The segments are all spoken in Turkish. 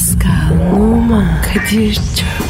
Pascal, Oman, Kadir çok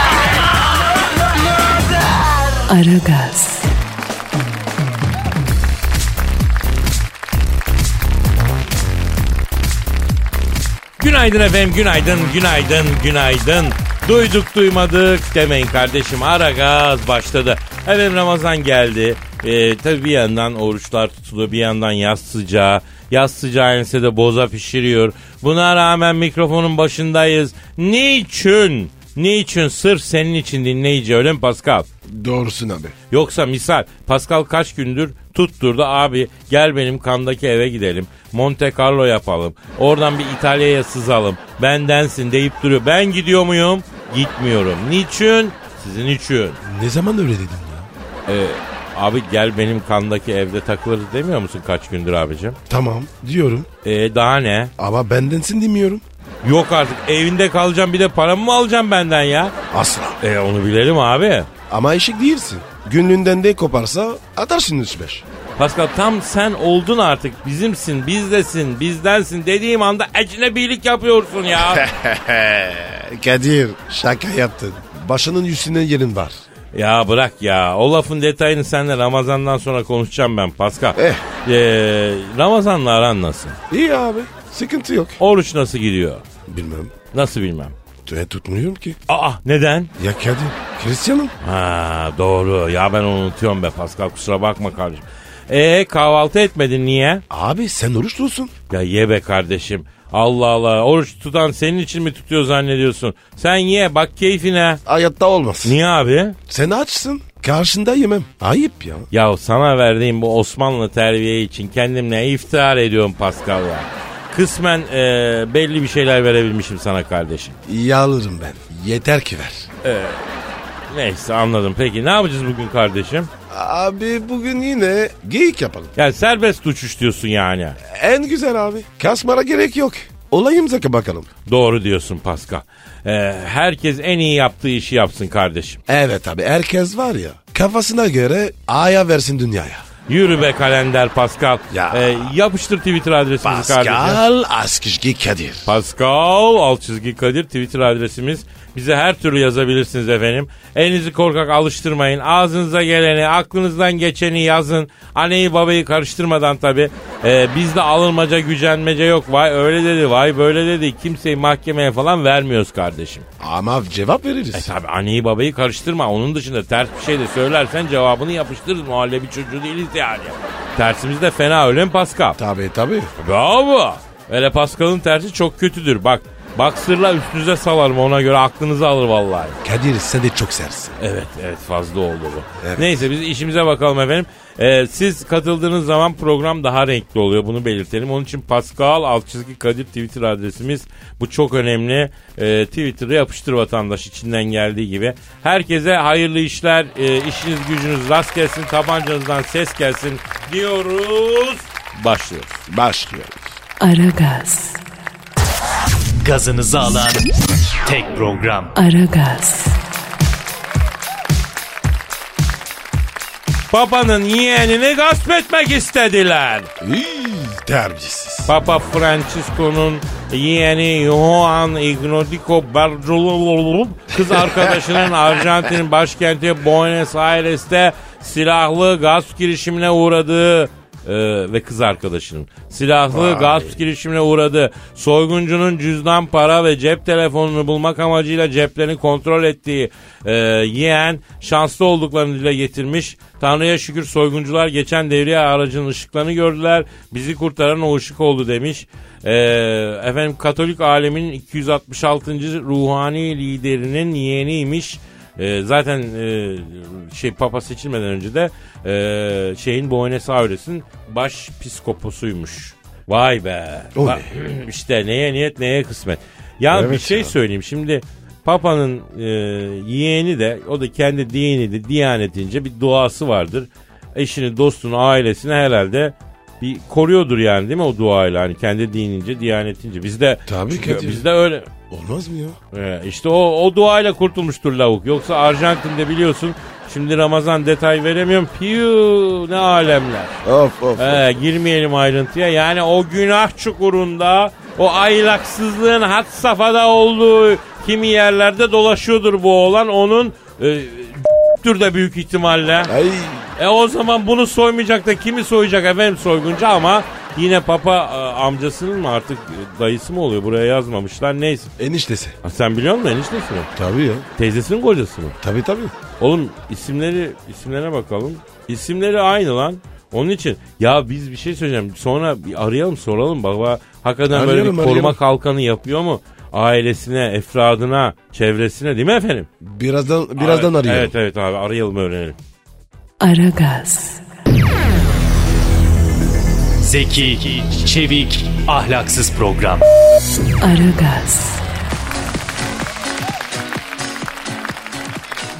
Aragaz, Günaydın efendim, günaydın, günaydın, günaydın. Duyduk duymadık demeyin kardeşim. Ara gaz başladı. Efendim Ramazan geldi. Ee, tabii bir yandan oruçlar tutuluyor, bir yandan yaz sıcağı. Yaz sıcağı ensede boza pişiriyor. Buna rağmen mikrofonun başındayız. Niçin? Niçin? Sırf senin için dinleyici öyle mi Pascal? Doğrusun abi. Yoksa misal Pascal kaç gündür tutturdu abi gel benim kandaki eve gidelim. Monte Carlo yapalım. Oradan bir İtalya'ya sızalım. Bendensin deyip duruyor. Ben gidiyor muyum? Gitmiyorum. Niçin? Sizin için. Ne zaman öyle dedin ya? Ee, abi gel benim kandaki evde takılırız demiyor musun kaç gündür abicim? Tamam diyorum. Ee, daha ne? Ama bendensin demiyorum. Yok artık evinde kalacağım bir de paramı mı alacağım benden ya? Asla. E onu bilelim abi. Ama eşik değilsin. Günlüğünden de koparsa atarsın üç beş. Pascal tam sen oldun artık. Bizimsin, bizdesin, bizdensin dediğim anda ecnebilik yapıyorsun ya. Kadir şaka yaptın. Başının üstünden yerin var. ya bırak ya. O lafın detayını seninle Ramazan'dan sonra konuşacağım ben Pascal. Eh. Ee, Ramazan'la aran nasıl? İyi abi. Sıkıntı yok. Oruç nasıl gidiyor? Bilmem. Nasıl bilmem. Tüye tutmuyorum ki. Aa neden? Ya Kadir. Hristiyanım. Ha doğru. Ya ben unutuyorum be Pascal kusura bakma kardeşim. Ee kahvaltı etmedin niye? Abi sen oruçlusun. Ya ye be kardeşim. Allah Allah oruç tutan senin için mi tutuyor zannediyorsun? Sen ye bak keyfine. Hayatta olmaz. Niye abi? Sen açsın. Karşında yemem. Ayıp ya. Ya sana verdiğim bu Osmanlı terbiye için kendimle iftihar ediyorum Pascal ya. Kısmen e, belli bir şeyler verebilmişim sana kardeşim. İyi alırım ben. Yeter ki ver. Neyse anladım. Peki ne yapacağız bugün kardeşim? Abi bugün yine geyik yapalım. Yani serbest uçuş diyorsun yani. En güzel abi. Kasmara gerek yok. Olayımıza bakalım. Doğru diyorsun Pascal. E, herkes en iyi yaptığı işi yapsın kardeşim. Evet abi herkes var ya kafasına göre aya versin dünyaya. Yürü be kalender Pascal. Ya. E, yapıştır Twitter adresimizi kardeşim. Pascal Askışki Kadir. Pascal alt çizgi Kadir Twitter adresimiz. Bize her türlü yazabilirsiniz efendim. Elinizi korkak alıştırmayın. Ağzınıza geleni, aklınızdan geçeni yazın. Anneyi babayı karıştırmadan tabi. Ee, bizde alınmaca, gücenmece yok. Vay öyle dedi, vay böyle dedi. Kimseyi mahkemeye falan vermiyoruz kardeşim. Ama cevap veririz. E tabi anneyi babayı karıştırma. Onun dışında ters bir şey de söylersen cevabını yapıştırırız. Muhallebi çocuğu değiliz yani. Tersimiz de fena öyle mi Pascal? Tabii tabii. Bravo. Öyle Pascal'ın tersi çok kötüdür. Bak Baksırla üstünüze salarım ona göre aklınızı alır vallahi. Kadir sen de çok sersin. Evet evet fazla oldu bu. Evet. Neyse biz işimize bakalım efendim. Ee, siz katıldığınız zaman program daha renkli oluyor bunu belirtelim. Onun için Pascal alt çizgi Kadir Twitter adresimiz. Bu çok önemli. Ee, Twitter'ı yapıştır vatandaş içinden geldiği gibi. Herkese hayırlı işler, e, işiniz gücünüz rast gelsin, tabancanızdan ses gelsin diyoruz. Başlıyoruz. Başlıyoruz. Aragaz, Gazınızı alan tek program. Aragaz, Babanın yeğenini gasp etmek istediler. İyi, terbiyesiz. Papa Francisco'nun yeğeni Juan Ignacio Bartolomeu kız arkadaşının Arjantin'in başkenti Buenos Aires'te silahlı gasp girişimine uğradığı e, ve kız arkadaşının silahlı Vay. gasp girişimine uğradı. Soyguncunun cüzdan para ve cep telefonunu bulmak amacıyla ceplerini kontrol ettiği e, yeğen şanslı olduklarını dile getirmiş. Tanrı'ya şükür soyguncular geçen devriye aracının ışıklarını gördüler. Bizi kurtaran o ışık oldu demiş. E, efendim Katolik alemin 266. ruhani liderinin yeğeniymiş. E, zaten e, şey papa seçilmeden önce de e, şeyin Buenos Aires'in baş piskoposuymuş. Vay be. Bak, işte neye niyet neye kısmet. Ya bir Evet şey ya. söyleyeyim şimdi Papa'nın e, yeğeni de o da kendi dini de diyanetince bir duası vardır. Eşini, dostunu, ailesini herhalde bir koruyordur yani değil mi o duayla hani kendi dinince, diyanetince. Bizde Tabii Kadir. bizde öyle Olmaz mı ya? ee, işte o, o duayla kurtulmuştur lavuk. Yoksa Arjantin'de biliyorsun şimdi Ramazan detay veremiyorum. Piyu ne alemler. Of of. Ee, girmeyelim ayrıntıya. Yani o günah çukurunda o aylaksızlığın had safhada olduğu kimi yerlerde dolaşıyordur bu olan onun e, de büyük ihtimalle. Ay E o zaman bunu soymayacak da kimi soyacak efendim soyguncu ama yine papa e, amcasının mı artık e, dayısı mı oluyor buraya yazmamışlar neyse. eniştesi. Ha, sen biliyor musun eniştesi mi? Tabii ya. Teyzesinin kocası mı? Tabii tabii. Oğlum isimleri isimlerine bakalım. İsimleri aynı lan. Onun için ya biz bir şey söyleyeceğim. Sonra bir arayalım soralım baba. Hakikaten böyle Arayalım, bir koruma arayalım. kalkanı yapıyor mu? Ailesine, efradına, çevresine değil mi efendim? Birazdan birazdan arıyorum. Evet evet abi arayalım öğrenelim. Aragaz, Zeki, çevik, ahlaksız program. Aragaz,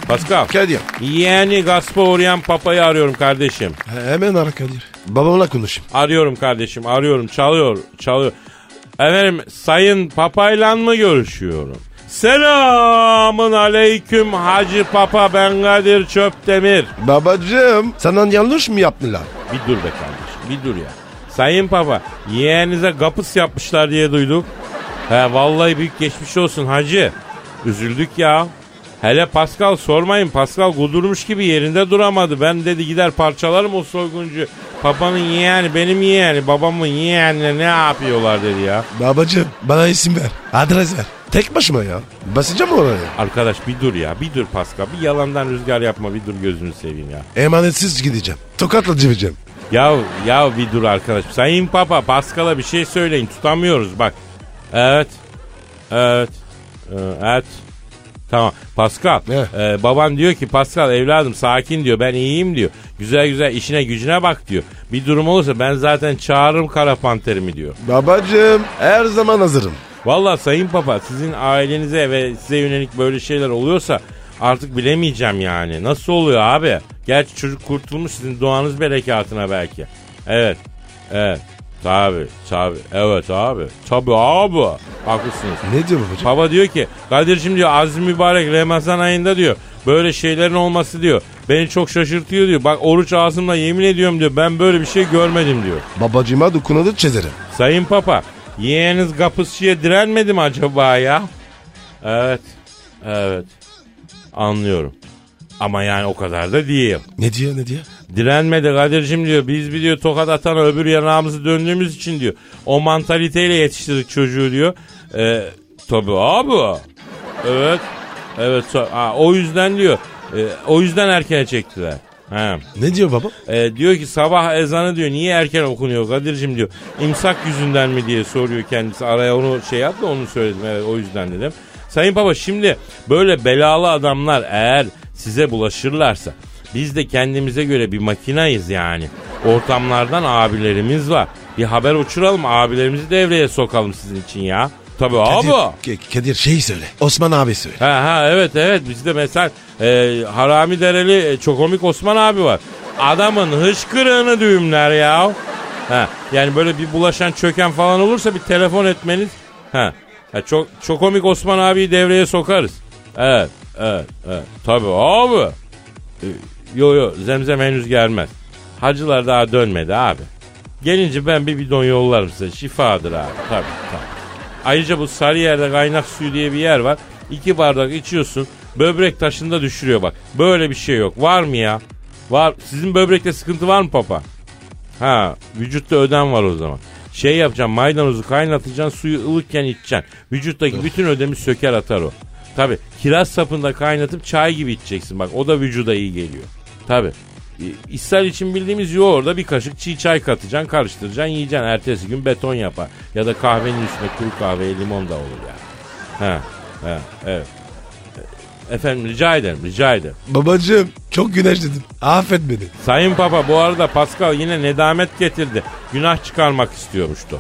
Pascal. Kadir. Yeğeni gaspa uğrayan papayı arıyorum kardeşim. he- Hemen ara Kadir. Babamla konuşayım. Arıyorum kardeşim arıyorum çalıyor çalıyor. Efendim sayın papayla mı görüşüyorum? Selamın aleyküm Hacı Papa ben Kadir Çöptemir. Babacığım sana yanlış mı yaptılar? Bir dur be kardeşim bir dur ya. Sayın Papa yeğenize kapıs yapmışlar diye duyduk. He vallahi büyük geçmiş olsun hacı. Üzüldük ya. Hele Pascal sormayın Pascal kudurmuş gibi yerinde duramadı. Ben dedi gider parçalarım o soyguncu. Papanın yeğeni benim yeğeni babamın yeğenine ne yapıyorlar dedi ya. Babacığım bana isim ver. Adres ver. Tek başıma ya. Basacağım oraya. Arkadaş bir dur ya bir dur Pascal bir yalandan rüzgar yapma bir dur gözünü seveyim ya. Emanetsiz gideceğim. Tokatla cıvacağım. Ya ya bir dur arkadaş. Sayın Papa Pascal'a bir şey söyleyin tutamıyoruz bak. Evet. Evet. Ee, Evet. Tamam. Pascal. Ne? e, baban diyor ki Pascal evladım sakin diyor. Ben iyiyim diyor. Güzel güzel işine gücüne bak diyor. Bir durum olursa ben zaten çağırırım kara panterimi diyor. Babacığım her zaman hazırım. Vallahi Sayın Papa sizin ailenize ve size yönelik böyle şeyler oluyorsa artık bilemeyeceğim yani. Nasıl oluyor abi? Gerçi çocuk kurtulmuş sizin doğanız berekatına belki. Evet. Evet. Tabi tabi. Evet abi. Tabi abi. Haklısınız. Ne diyor babacığım? Baba diyor ki Kadir'cim diyor aziz mübarek Ramazan ayında diyor böyle şeylerin olması diyor beni çok şaşırtıyor diyor. Bak oruç ağzımla yemin ediyorum diyor ben böyle bir şey görmedim diyor. Babacığıma dokunadı çizerim. Sayın Papa yeğeniz kapısçıya direnmedi mi acaba ya? Evet. Evet. Anlıyorum. Ama yani o kadar da değil. Ne diyor ne diyor? Direnmedi Kadir'cim diyor. Biz bir diyor tokat atan öbür yanağımızı döndüğümüz için diyor. O mantaliteyle yetiştirdik çocuğu diyor. Ee, tabii abi. Evet. Evet. Ha, o yüzden diyor. e, o yüzden erken çektiler. Ha. Ne diyor baba? E, diyor ki sabah ezanı diyor niye erken okunuyor Kadir'cim diyor. İmsak yüzünden mi diye soruyor kendisi. Araya onu şey yaptı onu söyledim evet o yüzden dedim. Sayın Baba şimdi böyle belalı adamlar eğer size bulaşırlarsa biz de kendimize göre bir makinayız yani. Ortamlardan abilerimiz var. Bir haber uçuralım abilerimizi devreye sokalım sizin için ya. Tabii abi. Kadir, şey söyle. Osman abi söyle. Ha ha evet evet bizde mesela e, Harami Dereli e, çok komik Osman abi var. Adamın hışkırığını düğümler ya. Ha yani böyle bir bulaşan çöken falan olursa bir telefon etmeniz. Ha. Ha çok çok komik Osman abiyi devreye sokarız. Evet evet evet tabii abi. E, yo yo zemzem henüz gelmez. Hacılar daha dönmedi abi. Gelince ben bir bidon yollarım size. Şifadır abi. Tabii tabii. Ayrıca bu Sarıyer'de kaynak suyu diye bir yer var. İki bardak içiyorsun. Böbrek taşında düşürüyor bak. Böyle bir şey yok. Var mı ya? Var. Sizin böbrekte sıkıntı var mı papa? Ha, vücutta ödem var o zaman. Şey yapacaksın maydanozu kaynatacaksın suyu ılıkken içeceksin. Vücuttaki bütün ödemi söker atar o. Tabi kiraz sapında kaynatıp çay gibi içeceksin bak o da vücuda iyi geliyor. Tabi. İshal için bildiğimiz yoğurda bir kaşık çiğ çay katacaksın karıştıracaksın yiyeceksin. Ertesi gün beton yapar. Ya da kahvenin üstüne kuru kahveye limon da olur yani. Ha, ha, evet. Efendim rica ederim rica ederim. Babacığım çok güneş dedim. Affet beni. Sayın Papa bu arada Pascal yine nedamet getirdi. Günah çıkarmak istiyormuştu.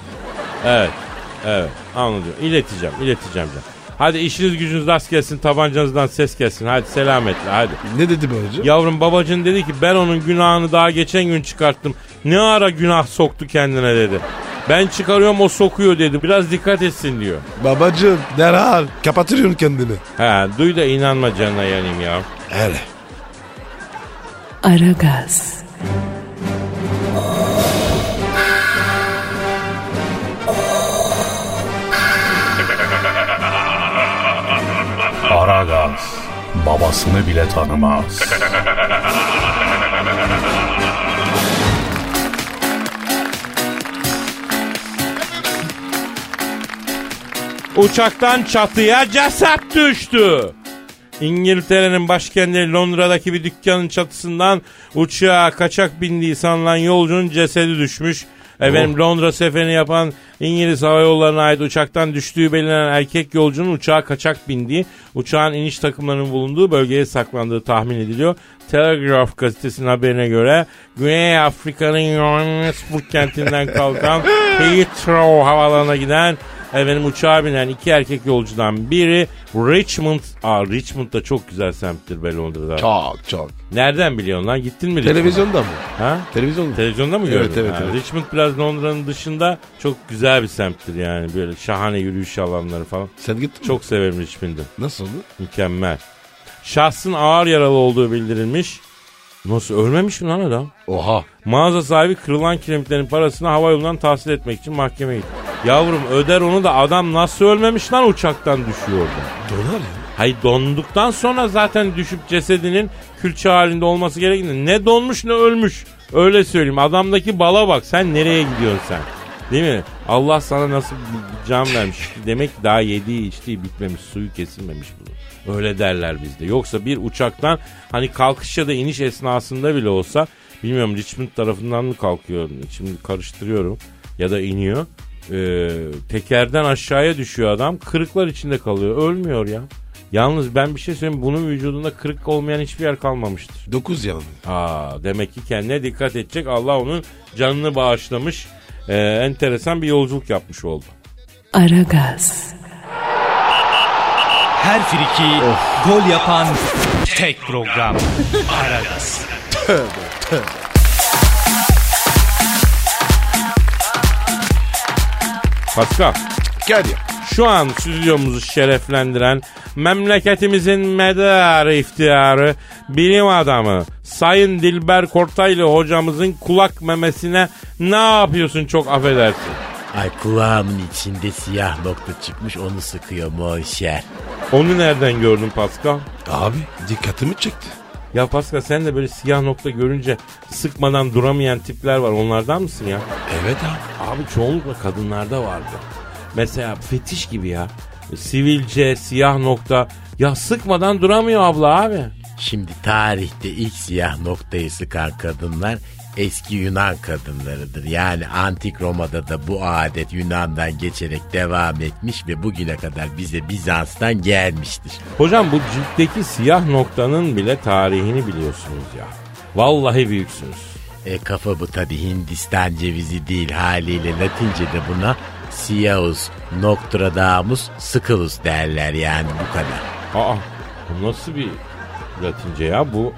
Evet. Evet anladım. İleteceğim ileteceğim. canım. Hadi işiniz gücünüz rast gelsin tabancanızdan ses gelsin. Hadi selametle hadi. Ne dedi babacığım? Yavrum babacın dedi ki ben onun günahını daha geçen gün çıkarttım. Ne ara günah soktu kendine dedi. Ben çıkarıyorum o sokuyor dedi. Biraz dikkat etsin diyor. Babacığım derhal kapatırıyorsun kendini. He duy da inanma canına yanayım ya. Hele. Aragaz, Aragaz babasını bile tanımaz. Uçaktan çatıya ceset düştü. İngiltere'nin başkenti Londra'daki bir dükkanın çatısından uçağa kaçak bindiği sanılan yolcunun cesedi düşmüş. Efendim Londra seferini yapan İngiliz Hava Yolları'na ait uçaktan düştüğü belirlenen erkek yolcunun uçağa kaçak bindiği, uçağın iniş takımlarının bulunduğu bölgeye saklandığı tahmin ediliyor. Telegraph gazetesinin haberine göre Güney Afrika'nın Johannesburg kentinden kalkan Heathrow havalarına giden Efendim uçağa binen iki erkek yolcudan biri Richmond. Aa Richmond da çok güzel semttir be Londra'da. Çok çok. Nereden biliyorsun lan? Gittin mi Richmond'a? Televizyonda mı? Ha? Televizyonda. Televizyonda mı Evet, gördün? evet, Ha, evet. Richmond biraz Londra'nın dışında çok güzel bir semttir yani. Böyle şahane yürüyüş alanları falan. Sen gittin mi? Çok severim Richmond'ı. Nasıl oldu? Mükemmel. Şahsın ağır yaralı olduğu bildirilmiş. Nasıl ölmemiş mi lan adam? Oha. Mağaza sahibi kırılan kiremitlerin parasını hava yolundan tahsil etmek için mahkemeye gitti. Yavrum öder onu da adam nasıl ölmemiş lan uçaktan düşüyordu. Donar ya. Hay donduktan sonra zaten düşüp cesedinin külçe halinde olması gerektiğinde ne donmuş ne ölmüş. Öyle söyleyeyim adamdaki bala bak sen nereye gidiyorsun sen? Değil mi? Allah sana nasıl bir can vermiş. Demek ki daha yediği içtiği bitmemiş suyu kesilmemiş bunu. Öyle derler bizde. Yoksa bir uçaktan hani kalkış ya da iniş esnasında bile olsa bilmiyorum Richmond tarafından mı kalkıyor şimdi karıştırıyorum ya da iniyor. Ee, tekerden aşağıya düşüyor adam kırıklar içinde kalıyor ölmüyor ya. Yalnız ben bir şey söyleyeyim bunun vücudunda kırık olmayan hiçbir yer kalmamıştır. 9 yalan. Aa, demek ki kendine dikkat edecek Allah onun canını bağışlamış Ee, enteresan bir yolculuk yapmış oldu. Aragaz, Her friki gol yapan tek program. Aragaz. Pascal Kadir. şu an stüdyomuzu şereflendiren memleketimizin medarı iftiharı bilim adamı Sayın Dilber Kortaylı hocamızın kulak memesine ne yapıyorsun çok affedersin. Ay kulağımın içinde siyah nokta çıkmış onu sıkıyor monşer. Onu nereden gördün Pascal? Abi dikkatimi çekti. Ya Pascal sen de böyle siyah nokta görünce sıkmadan duramayan tipler var onlardan mısın ya? Evet abi. Abi çoğunlukla kadınlarda vardı. Mesela fetiş gibi ya. Sivilce, siyah nokta. Ya sıkmadan duramıyor abla abi. Şimdi tarihte ilk siyah noktayı sıkan kadınlar eski Yunan kadınlarıdır. Yani antik Roma'da da bu adet Yunan'dan geçerek devam etmiş ve bugüne kadar bize Bizans'tan gelmiştir. Hocam bu ciltteki siyah noktanın bile tarihini biliyorsunuz ya. Vallahi büyüksünüz. E kafa bu tabi Hindistan cevizi değil haliyle Latince'de buna Siaus Nostradamus Scalus derler yani bu kadar. Aa bu nasıl bir latince ya bu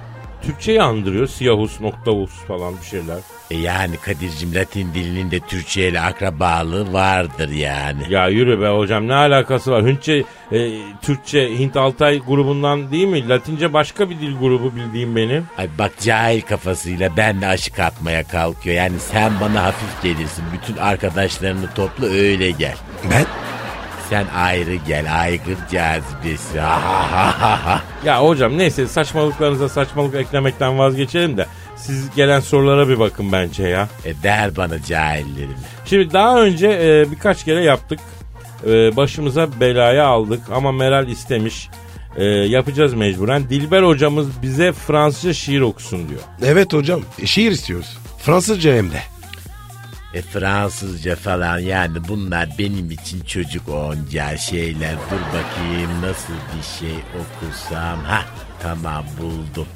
Türkçeyi andırıyor. Siyahus, noktavus falan bir şeyler. E yani Kadir'cim Latin dilinin de Türkçe ile akrabalığı vardır yani. Ya yürü be hocam ne alakası var? Hintçe, e, Türkçe, Hint Altay grubundan değil mi? Latince başka bir dil grubu bildiğim benim. Ay bak cahil kafasıyla ben de aşık atmaya kalkıyor. Yani sen bana hafif gelirsin. Bütün arkadaşlarını topla öyle gel. Ben? Sen ayrı gel. Aygır cazibesi. Ya hocam neyse saçmalıklarınıza saçmalık eklemekten vazgeçelim de siz gelen sorulara bir bakın bence ya. E der bana cahillerim. Şimdi daha önce e, birkaç kere yaptık. E, başımıza belaya aldık ama Meral istemiş. E, yapacağız mecburen. Dilber hocamız bize Fransızca şiir okusun diyor. Evet hocam. E, şiir istiyoruz. Fransızca hem de. E Fransızca falan yani bunlar benim için çocuk oyuncağı şeyler. Dur bakayım nasıl bir şey okusam. Ha tamam buldum.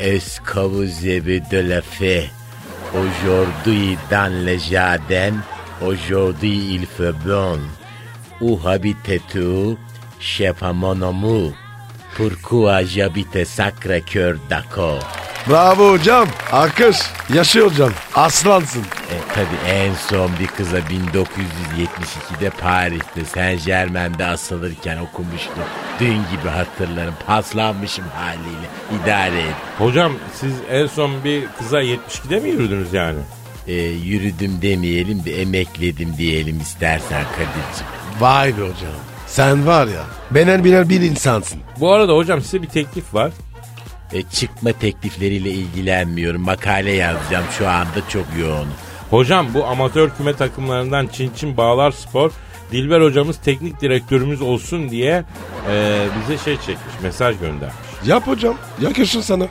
Avez de la fait? Aujourd'hui dans le jardin, aujourd'hui il fait bon. Où habites-tu? Chef à mon amour. Pourquoi j'habite Sacré-Cœur d'accord? Bravo hocam. Alkış. Yaşıyor hocam. Aslansın. E, tabii en son bir kıza 1972'de Paris'te Saint Germain'de asılırken okumuştum. Dün gibi hatırlarım. Paslanmışım haliyle. İdare et. Hocam siz en son bir kıza 72'de mi yürüdünüz yani? E, yürüdüm demeyelim de emekledim diyelim istersen Kadir'cim. Vay be hocam. Sen var ya. Benen biner bir insansın. Bu arada hocam size bir teklif var. E, çıkma teklifleriyle ilgilenmiyorum. Makale yazacağım şu anda çok yoğunum. Hocam bu amatör küme takımlarından Çin Çin Bağlar Spor Dilber hocamız teknik direktörümüz olsun diye e, bize şey çekmiş mesaj göndermiş. Yap hocam. Yakışır sana.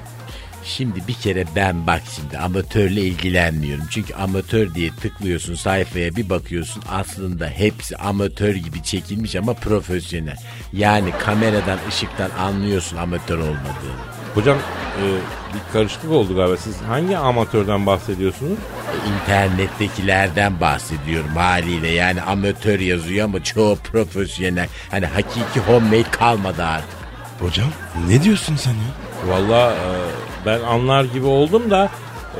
Şimdi bir kere ben bak şimdi amatörle ilgilenmiyorum. Çünkü amatör diye tıklıyorsun sayfaya bir bakıyorsun aslında hepsi amatör gibi çekilmiş ama profesyonel. Yani kameradan ışıktan anlıyorsun amatör olmadığını. Hocam e, bir karışıklık oldu galiba. Siz hangi amatörden bahsediyorsunuz? İnternettekilerden bahsediyorum haliyle yani amatör yazıyor ama çoğu profesyonel. Hani hakiki homemade kalmadı artık. Hocam ne diyorsun sen ya? Valla e, ben anlar gibi oldum da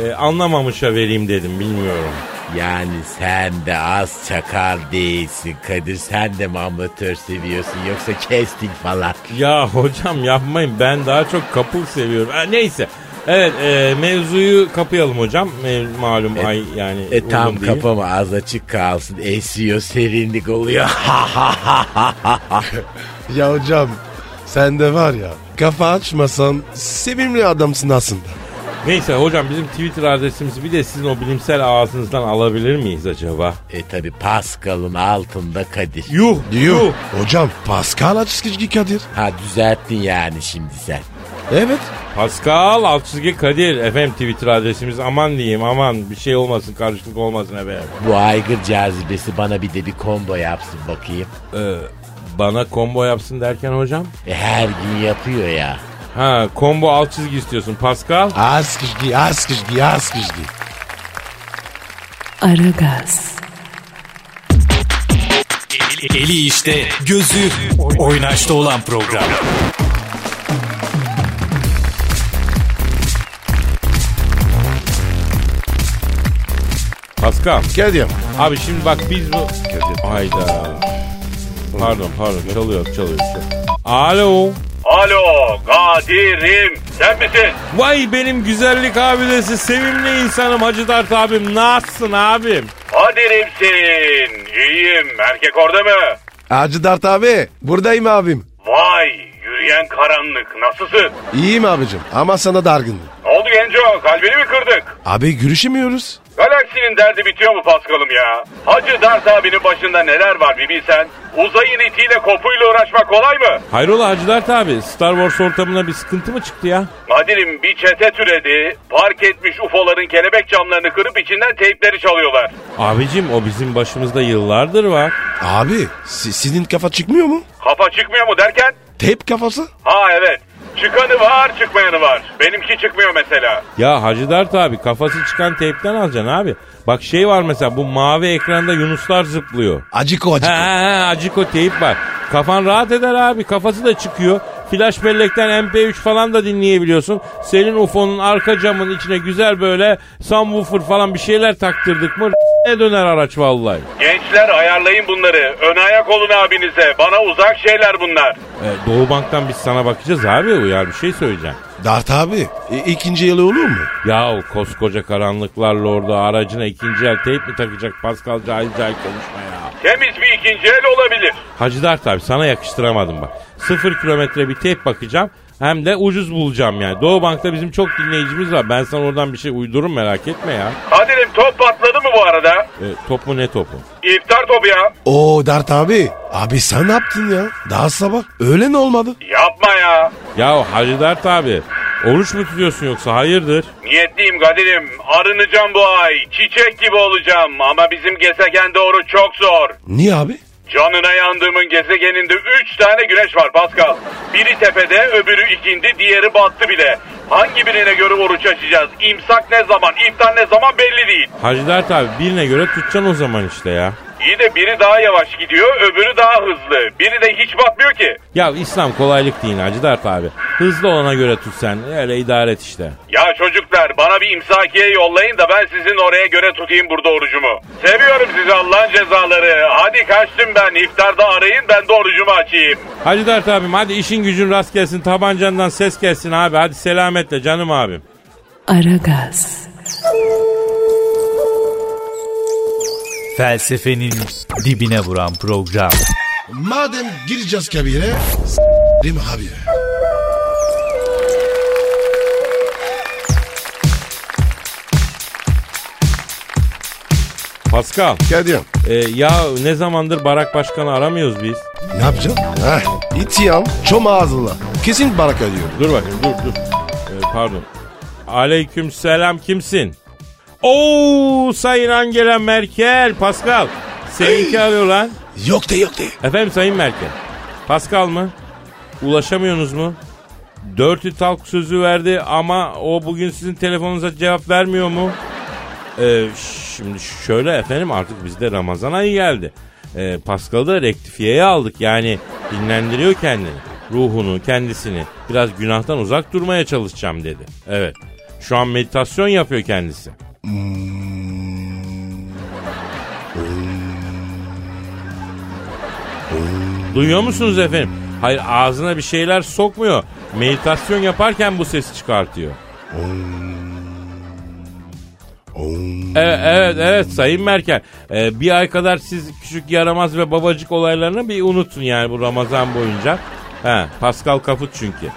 e, anlamamışa vereyim dedim bilmiyorum. Yani sen de az çakal değilsin Kadir. Sen de mi amatör seviyorsun yoksa casting falan? Ya hocam yapmayın ben daha çok kapıl seviyorum. Ha, neyse. Evet e, mevzuyu kapayalım hocam. E, malum ay yani. E tam değil. kapama az açık kalsın. Esiyor serinlik oluyor. Ya hocam sen de var ya kafa açmasan sevimli adamsın aslında. Neyse hocam bizim Twitter adresimizi bir de sizin o bilimsel ağzınızdan alabilir miyiz acaba? e tabi Pascal'ın altında Kadir. Yuh Diyor. Hocam Pascal Açıskıcı Kadir. Ha düzelttin yani şimdi sen. Evet. Pascal alt çizgi Kadir. Efendim Twitter adresimiz aman diyeyim aman bir şey olmasın karışıklık olmasın efendim. Bu aygır cazibesi bana bir de bir combo yapsın bakayım. Ee, bana combo yapsın derken hocam? E her gün yapıyor ya. Ha combo alt çizgi istiyorsun Pascal. Askıcı, askıcı, askıcı. Aragaz, Eli, eli işte, gözü oynaşta olan program. Pascal. Kadir. Abi şimdi bak biz bu... Hayda. Pardon pardon çalıyor çalıyor. Alo. Alo Kadir'im sen misin? Vay benim güzellik abidesi sevimli insanım Hacı Dert abim. Nasılsın abim? Kadir'imsin. İyiyim. Erkek orada mı? Hacı Dert abi. Buradayım abim. Vay yürüyen karanlık. Nasılsın? İyiyim abicim ama sana dargınım. Ne oldu Genco? Kalbini mi kırdık? Abi görüşemiyoruz. Galaksinin derdi bitiyor mu Paskal'ım ya? Hacı Dert abinin başında neler var bir bilsen. Uzayın itiyle kopuyla uğraşmak kolay mı? Hayrola Hacı Dert abi Star Wars ortamına bir sıkıntı mı çıktı ya? Kadir'im bir çete türedi. Park etmiş UFO'ların kelebek camlarını kırıp içinden teypleri çalıyorlar. Abicim o bizim başımızda yıllardır var. Abi si- sizin kafa çıkmıyor mu? Kafa çıkmıyor mu derken? Tep kafası. Ha evet. Çıkanı var çıkmayanı var. Benimki çıkmıyor mesela. Ya Hacı Dert abi kafası çıkan teypten alacaksın abi. Bak şey var mesela bu mavi ekranda Yunuslar zıplıyor. Acıko He acıko. he he acıko teyip var. Kafan rahat eder abi kafası da çıkıyor. Flash bellekten MP3 falan da dinleyebiliyorsun. Senin UFO'nun arka camının içine güzel böyle subwoofer falan bir şeyler taktırdık mı ne döner araç vallahi. Gençler ayarlayın bunları. Ön ayak olun abinize. Bana uzak şeyler bunlar. E, Doğu Bank'tan biz sana bakacağız abi uyar bir şey söyleyeceğim. Dert abi i- ikinci yılı olur mu? Ya o koskoca karanlıklar lordu aracına ikinci el teyp mi takacak Pascal cahil cahil konuşma ya. Temiz bir ikinci el olabilir. Hacı Dert abi sana yakıştıramadım bak. Sıfır kilometre bir teyp bakacağım. Hem de ucuz bulacağım yani. Doğu Bank'ta bizim çok dinleyicimiz var. Ben sana oradan bir şey uydururum merak etme ya. Kadir'im top patladı mı bu arada? E, top mu ne topu? İftar topu ya. Oo Dert abi. Abi sen ne yaptın ya? Daha sabah. Öyle ne olmadı? Yapma ya. Ya Hacı Dert abi oruç mu tutuyorsun yoksa hayırdır? Niyetliyim Kadir'im. Arınacağım bu ay. Çiçek gibi olacağım. Ama bizim gezegen doğru çok zor. Niye abi? Canına yandığımın gezegeninde 3 tane güneş var Pascal. Biri tepede, öbürü ikindi, diğeri battı bile. Hangi birine göre oruç açacağız? İmsak ne zaman, iftar ne zaman belli değil. Hacı Dert abi birine göre tutacaksın o zaman işte ya. İyi de biri daha yavaş gidiyor, öbürü daha hızlı. Biri de hiç batmıyor ki. Ya İslam kolaylık değil Hacı Dert abi. Hızlı olana göre tut sen. Öyle idare et işte. Ya çocuklar bana bir imsakiye yollayın da ben sizin oraya göre tutayım burada orucumu. Seviyorum sizi Allah'ın cezaları. Hadi kaçtım ben. İftarda arayın ben de orucumu açayım. Hacı Dert abim hadi işin gücün rast gelsin. Tabancandan ses gelsin abi. Hadi selametle canım abim. Aragaz, Felsefenin dibine vuran program. Madem gireceğiz kabire s**rim abi. Pascal. Kadir e, ya ne zamandır Barak Başkan'ı aramıyoruz biz. ne yapacaksın? Heh, itiyan çom ağzına. Kesin baraka diyor. Dur bakayım dur dur. E, pardon. Aleyküm selam kimsin? Oo Sayın Angela Merkel. Pascal. Seninki arıyor lan. Yok de yok de. Efendim Sayın Merkel. Pascal mı? Ulaşamıyorsunuz mu? Dirty Talk sözü verdi ama o bugün sizin telefonunuza cevap vermiyor mu? Ee, şimdi şöyle efendim artık bizde Ramazan ayı geldi. Ee, Pascal'ı da rektifiyeye aldık yani dinlendiriyor kendini. Ruhunu, kendisini biraz günahtan uzak durmaya çalışacağım dedi. Evet. Şu an meditasyon yapıyor kendisi. Duyuyor musunuz efendim? Hayır ağzına bir şeyler sokmuyor. Meditasyon yaparken bu sesi çıkartıyor. Evet, evet, evet Sayın Merkel. Ee, bir ay kadar siz küçük yaramaz ve babacık olaylarını bir unutun yani bu Ramazan boyunca. He, Pascal Kaput çünkü.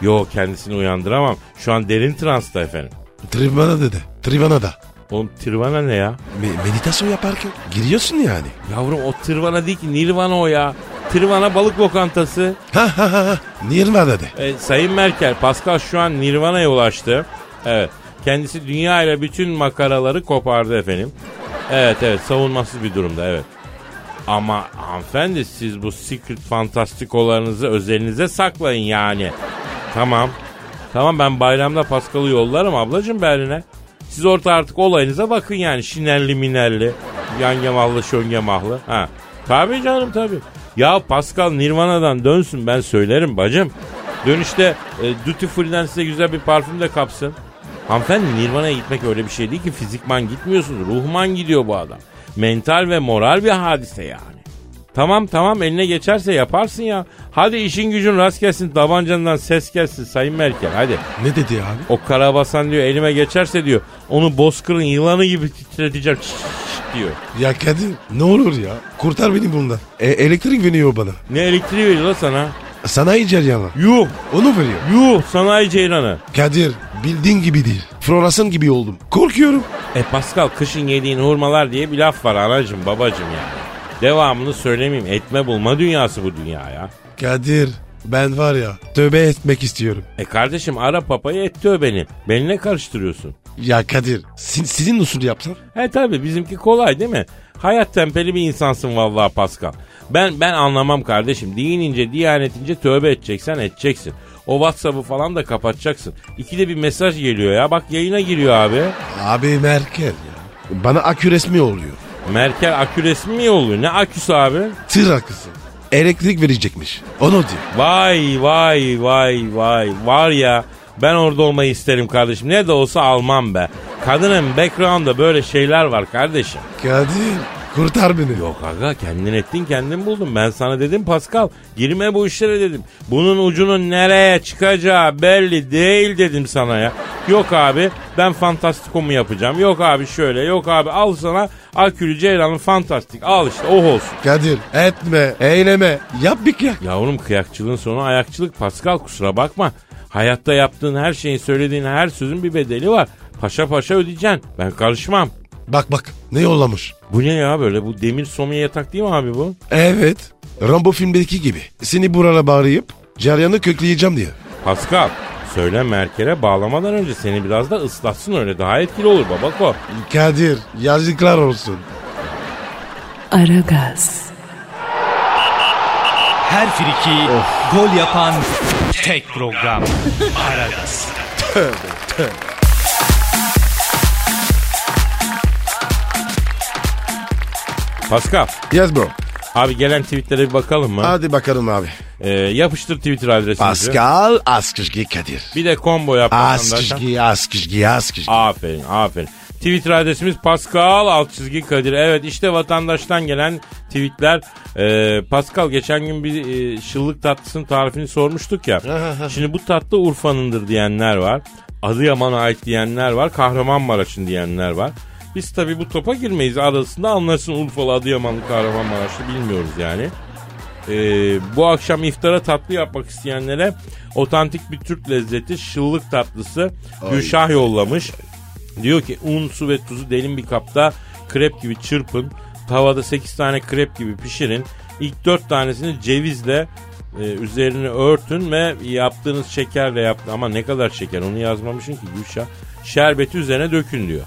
Yo kendisini uyandıramam. Şu an derin transta efendim. Trivana dedi. Trivana da. Oğlum Tirvana ne ya? Me- meditasyon yaparken giriyorsun yani. Yavrum o Tirvana değil ki Nirvana o ya. Tirvana balık lokantası. Ha ha ha ha. Nirvana dedi. E, Sayın Merkel, Pascal şu an Nirvana'ya ulaştı. Evet. Kendisi dünya ile bütün makaraları kopardı efendim. Evet evet savunmasız bir durumda evet. Ama hanımefendi siz bu secret fantastikolarınızı özelinize saklayın yani. Tamam. Tamam ben bayramda Pascal'ı yollarım ablacığım Berlin'e. Siz orta artık olayınıza bakın yani şinerli minerli, yangemahlı şöngemahlı. Ha. Tabii canım tabii. Ya Pascal Nirvana'dan dönsün ben söylerim bacım. Dönüşte e, Duty Free'den size güzel bir parfüm de kapsın. Hanımefendi Nirvana'ya gitmek öyle bir şey değil ki fizikman gitmiyorsunuz. Ruhman gidiyor bu adam. Mental ve moral bir hadise yani. Tamam tamam eline geçerse yaparsın ya. Hadi işin gücün rast gelsin tabancandan ses gelsin Sayın Merkel hadi. Ne dedi abi? O karabasan diyor elime geçerse diyor onu bozkırın yılanı gibi titreteceğim şşş diyor. Ya Kadir ne olur ya. Kurtar beni bundan. E, elektrik veriyor bana. Ne elektriği veriyor la sana? Sanayi ceryanı. Yuh Onu veriyor. yuh sanayi ceylanı. Kadir bildiğin gibi değil. Floresan gibi oldum. Korkuyorum. E Pascal kışın yediğin hurmalar diye bir laf var anacım babacım yani. Devamını söylemeyeyim etme bulma dünyası bu dünya ya. Kadir ben var ya tövbe etmek istiyorum. E kardeşim ara papayı et beni. Beni ne karıştırıyorsun? Ya Kadir si- sizin usul yapsan? He tabi bizimki kolay değil mi? Hayat tempeli bir insansın vallahi Pascal. Ben ben anlamam kardeşim. Dinince, diyanetince tövbe edeceksen edeceksin. O WhatsApp'ı falan da kapatacaksın. İkide bir mesaj geliyor ya. Bak yayına giriyor abi. Abi Merkel ya. Bana akü resmi oluyor. Merkel akü resmi mi oluyor? Ne aküsü abi? Tır akısı. Elektrik verecekmiş. Onu diyor. Vay vay vay vay. Var ya ben orada olmayı isterim kardeşim. Ne de olsa almam be. Kadının background'da böyle şeyler var kardeşim. Kadir kurtar beni. Yok aga kendin ettin kendin buldun. Ben sana dedim Pascal girme bu işlere dedim. Bunun ucunun nereye çıkacağı belli değil dedim sana ya. Yok abi ben fantastikomu yapacağım. Yok abi şöyle yok abi al sana akülü ceylanın fantastik. Al işte oh olsun. Kadir etme eyleme yap bir kıyak. Yavrum kıyakçılığın sonu ayakçılık Pascal kusura bakma. Hayatta yaptığın her şeyin söylediğin her sözün bir bedeli var. Paşa paşa ödeyeceksin. Ben karışmam. Bak bak ne yollamış. Bu ne ya böyle bu demir somiye yatak değil mi abi bu? Evet Rambo filmdeki gibi. Seni buraya bağlayıp ceryanı kökleyeceğim diye. Pascal söyle Merkel'e bağlamadan önce seni biraz da ıslatsın öyle daha etkili olur babako. Kadir yazıklar olsun. Aragaz, Her friki gol yapan tek program. Aragaz. Pascal Yes bro. Abi gelen tweetlere bir bakalım mı? Hadi bakalım abi. Ee, yapıştır Twitter adresimizi. Pascal Askışgi Kadir. Bir de combo yap. Askışgi Askışgi Askışgi. Aferin aferin. Twitter adresimiz Pascal alt çizgi Kadir. Evet işte vatandaştan gelen tweetler. Ee, Pascal geçen gün bir e, şıllık tatlısının tarifini sormuştuk ya. Şimdi bu tatlı Urfa'nındır diyenler var. Adıyaman'a ait diyenler var. Kahramanmaraş'ın diyenler var. Biz tabii bu topa girmeyiz. Arasında anlasın Urfalı, Adıyamanlı, Kahramanmaraşlı bilmiyoruz yani. Ee, bu akşam iftara tatlı yapmak isteyenlere otantik bir Türk lezzeti şıllık tatlısı Gülşah yollamış. Diyor ki un, su ve tuzu derin bir kapta krep gibi çırpın. Tavada 8 tane krep gibi pişirin. İlk 4 tanesini cevizle e, üzerine örtün ve yaptığınız şekerle yaptın. Ama ne kadar şeker onu yazmamışsın ki Gülşah. Şerbeti üzerine dökün diyor.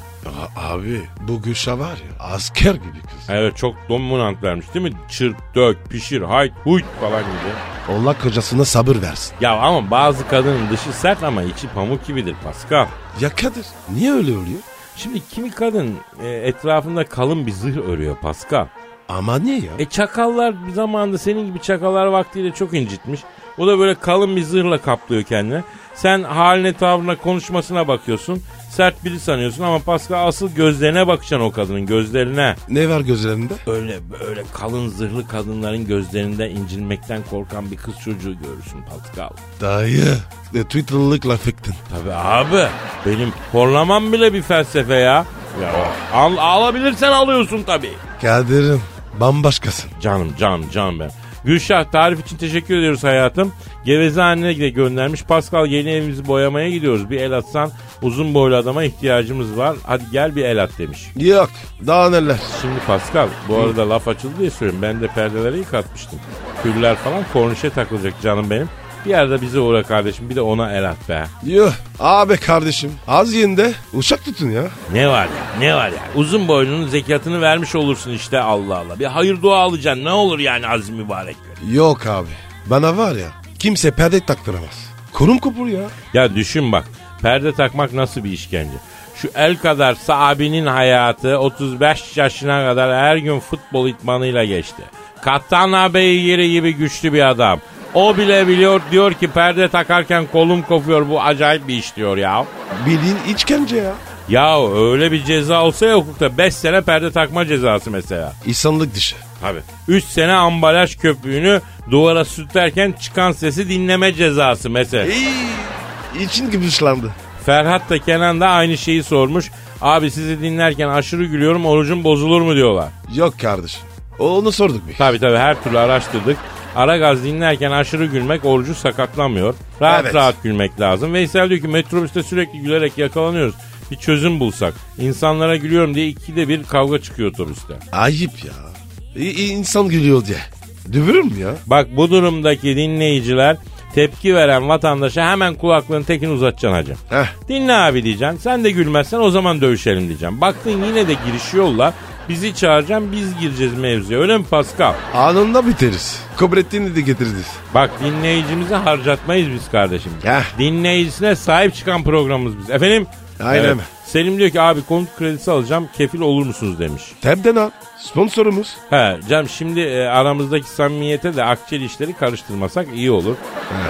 Abi bu Gülşah var ya asker gibi kız. Evet çok dominant vermiş değil mi? Çırp, dök, pişir, hayt, huyt falan gibi. Allah kocasına sabır versin. Ya ama bazı kadının dışı sert ama içi pamuk gibidir Pascal. Ya Kadir niye öyle oluyor? Şimdi kimi kadın e, etrafında kalın bir zırh örüyor Pascal. Ama niye ya? E çakallar bir zamanda senin gibi çakallar vaktiyle çok incitmiş. O da böyle kalın bir zırhla kaplıyor kendine. Sen haline tavrına konuşmasına bakıyorsun. Sert biri sanıyorsun ama Pascal asıl gözlerine bakacaksın o kadının gözlerine. Ne var gözlerinde? Öyle böyle kalın zırhlı kadınların gözlerinde incinmekten korkan bir kız çocuğu görürsün Pascal. Dayı. De Twitter'lık laf ettin. Tabii abi benim horlamam bile bir felsefe ya. Ya al, alabilirsen alıyorsun tabii. Kadir'im bambaşkasın. Canım canım canım ben. Gülşah tarif için teşekkür ediyoruz hayatım. Geveze annene de göndermiş. Pascal yeni evimizi boyamaya gidiyoruz. Bir el atsan uzun boylu adama ihtiyacımız var. Hadi gel bir el at demiş. Yok daha neler. Şimdi Pascal bu arada laf açıldı diye söylüyorum. Ben de perdeleri yıkatmıştım. Küller falan kornişe takılacak canım benim. Bir yerde bize uğra kardeşim bir de ona el at be. Yuh abi kardeşim az yiyin de uçak tutun ya. Ne var ya ne var ya uzun boylunun zekatını vermiş olursun işte Allah Allah. Bir hayır dua alacaksın ne olur yani azim mübarek gör. Yok abi bana var ya kimse perde taktıramaz. Kurum kopur ya. Ya düşün bak perde takmak nasıl bir işkence. Şu el kadar sahabinin hayatı 35 yaşına kadar her gün futbol itmanıyla geçti. Katana beygiri gibi güçlü bir adam. O bile biliyor diyor ki perde takarken kolum kopuyor bu acayip bir iş diyor ya. Bildiğin işkence ya. Ya öyle bir ceza olsa ya hukukta 5 sene perde takma cezası mesela. İnsanlık dışı. Tabii. 3 sene ambalaj köpüğünü duvara sürterken çıkan sesi dinleme cezası mesela. İyi, için gibi ışlandı. Ferhat da Kenan da aynı şeyi sormuş. Abi sizi dinlerken aşırı gülüyorum orucum bozulur mu diyorlar. Yok kardeşim. Onu sorduk bir. Tabii tabii her türlü araştırdık. Ara gaz dinlerken aşırı gülmek orucu sakatlamıyor. Rahat Evet. rahat gülmek lazım. Veysel diyor ki metrobüste sürekli gülerek yakalanıyoruz. Bir çözüm bulsak. İnsanlara gülüyorum diye ikide bir kavga çıkıyor otobüste. Ayıp ya. İ- i- insan gülüyor diye. Dövülür mü ya? Bak bu durumdaki dinleyiciler tepki veren vatandaşa hemen kulaklığın tekini uzatacaksın hacı. Heh. Dinle abi diyeceksin. Sen de gülmezsen o zaman dövüşelim diyeceğim. Baktın yine de giriş yolla. Bizi çağıracaksın biz gireceğiz mevzuya. Öyle mi Pascal? Anında biteriz. Kobrettin'i de getiririz. Bak dinleyicimizi harcatmayız biz kardeşim. Heh. Dinleyicisine sahip çıkan programımız biz. Efendim? Aynen. Selim diyor ki abi konut kredisi alacağım kefil olur musunuz demiş. Tebden al. Sponsorumuz. He canım şimdi e, aramızdaki samimiyete de akçeli işleri karıştırmasak iyi olur.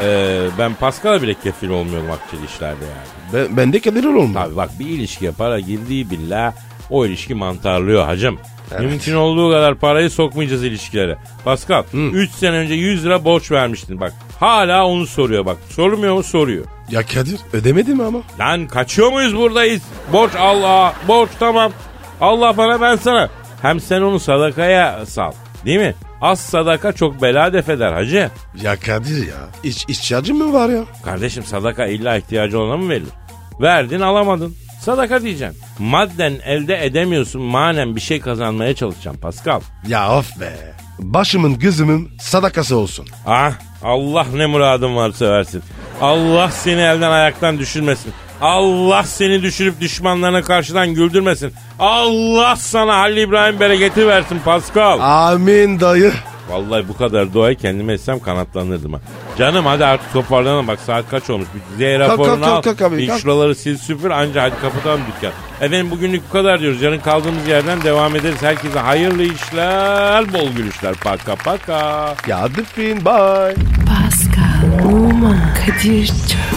E, ben Pascal'a bile kefil olmuyorum akçeli işlerde yani. Ben, bende gelir olma. Abi bak bir ilişkiye para girdiği billah o ilişki mantarlıyor hacım. Mümkün olduğu kadar parayı sokmayacağız ilişkilere. Pascal 3 sene önce 100 lira borç vermiştin bak. Hala onu soruyor bak. Sormuyor mu soruyor. Ya Kadir ödemedi mi ama? Lan kaçıyor muyuz buradayız? Borç Allah, borç tamam. Allah bana ben sana. Hem sen onu sadakaya sal. Değil mi? Az sadaka çok bela def eder hacı. Ya Kadir ya. İç, ihtiyacın mı var ya? Kardeşim sadaka illa ihtiyacı olana mı verilir? Verdin alamadın. Sadaka diyeceksin. Madden elde edemiyorsun manen bir şey kazanmaya çalışacaksın Pascal. Ya of be. Başımın gözümün sadakası olsun. Ah Allah ne muradın varsa versin. Allah seni elden ayaktan düşürmesin. Allah seni düşürüp düşmanlarına karşıdan güldürmesin. Allah sana Halil İbrahim bereketi versin Pascal. Amin dayı. Vallahi bu kadar duayı kendime etsem kanatlanırdım ha. Canım hadi artık toparlanalım bak saat kaç olmuş. Bir Z raporunu kalk, al. kalk abi, bir kalk. şuraları sil süpür anca hadi kapatalım dükkan. Efendim bugünlük bu kadar diyoruz. Yarın kaldığımız yerden devam ederiz. Herkese hayırlı işler, bol gülüşler. Paka paka. Ya bye. Pascal, Oman, Kadir çok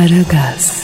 Aragaz.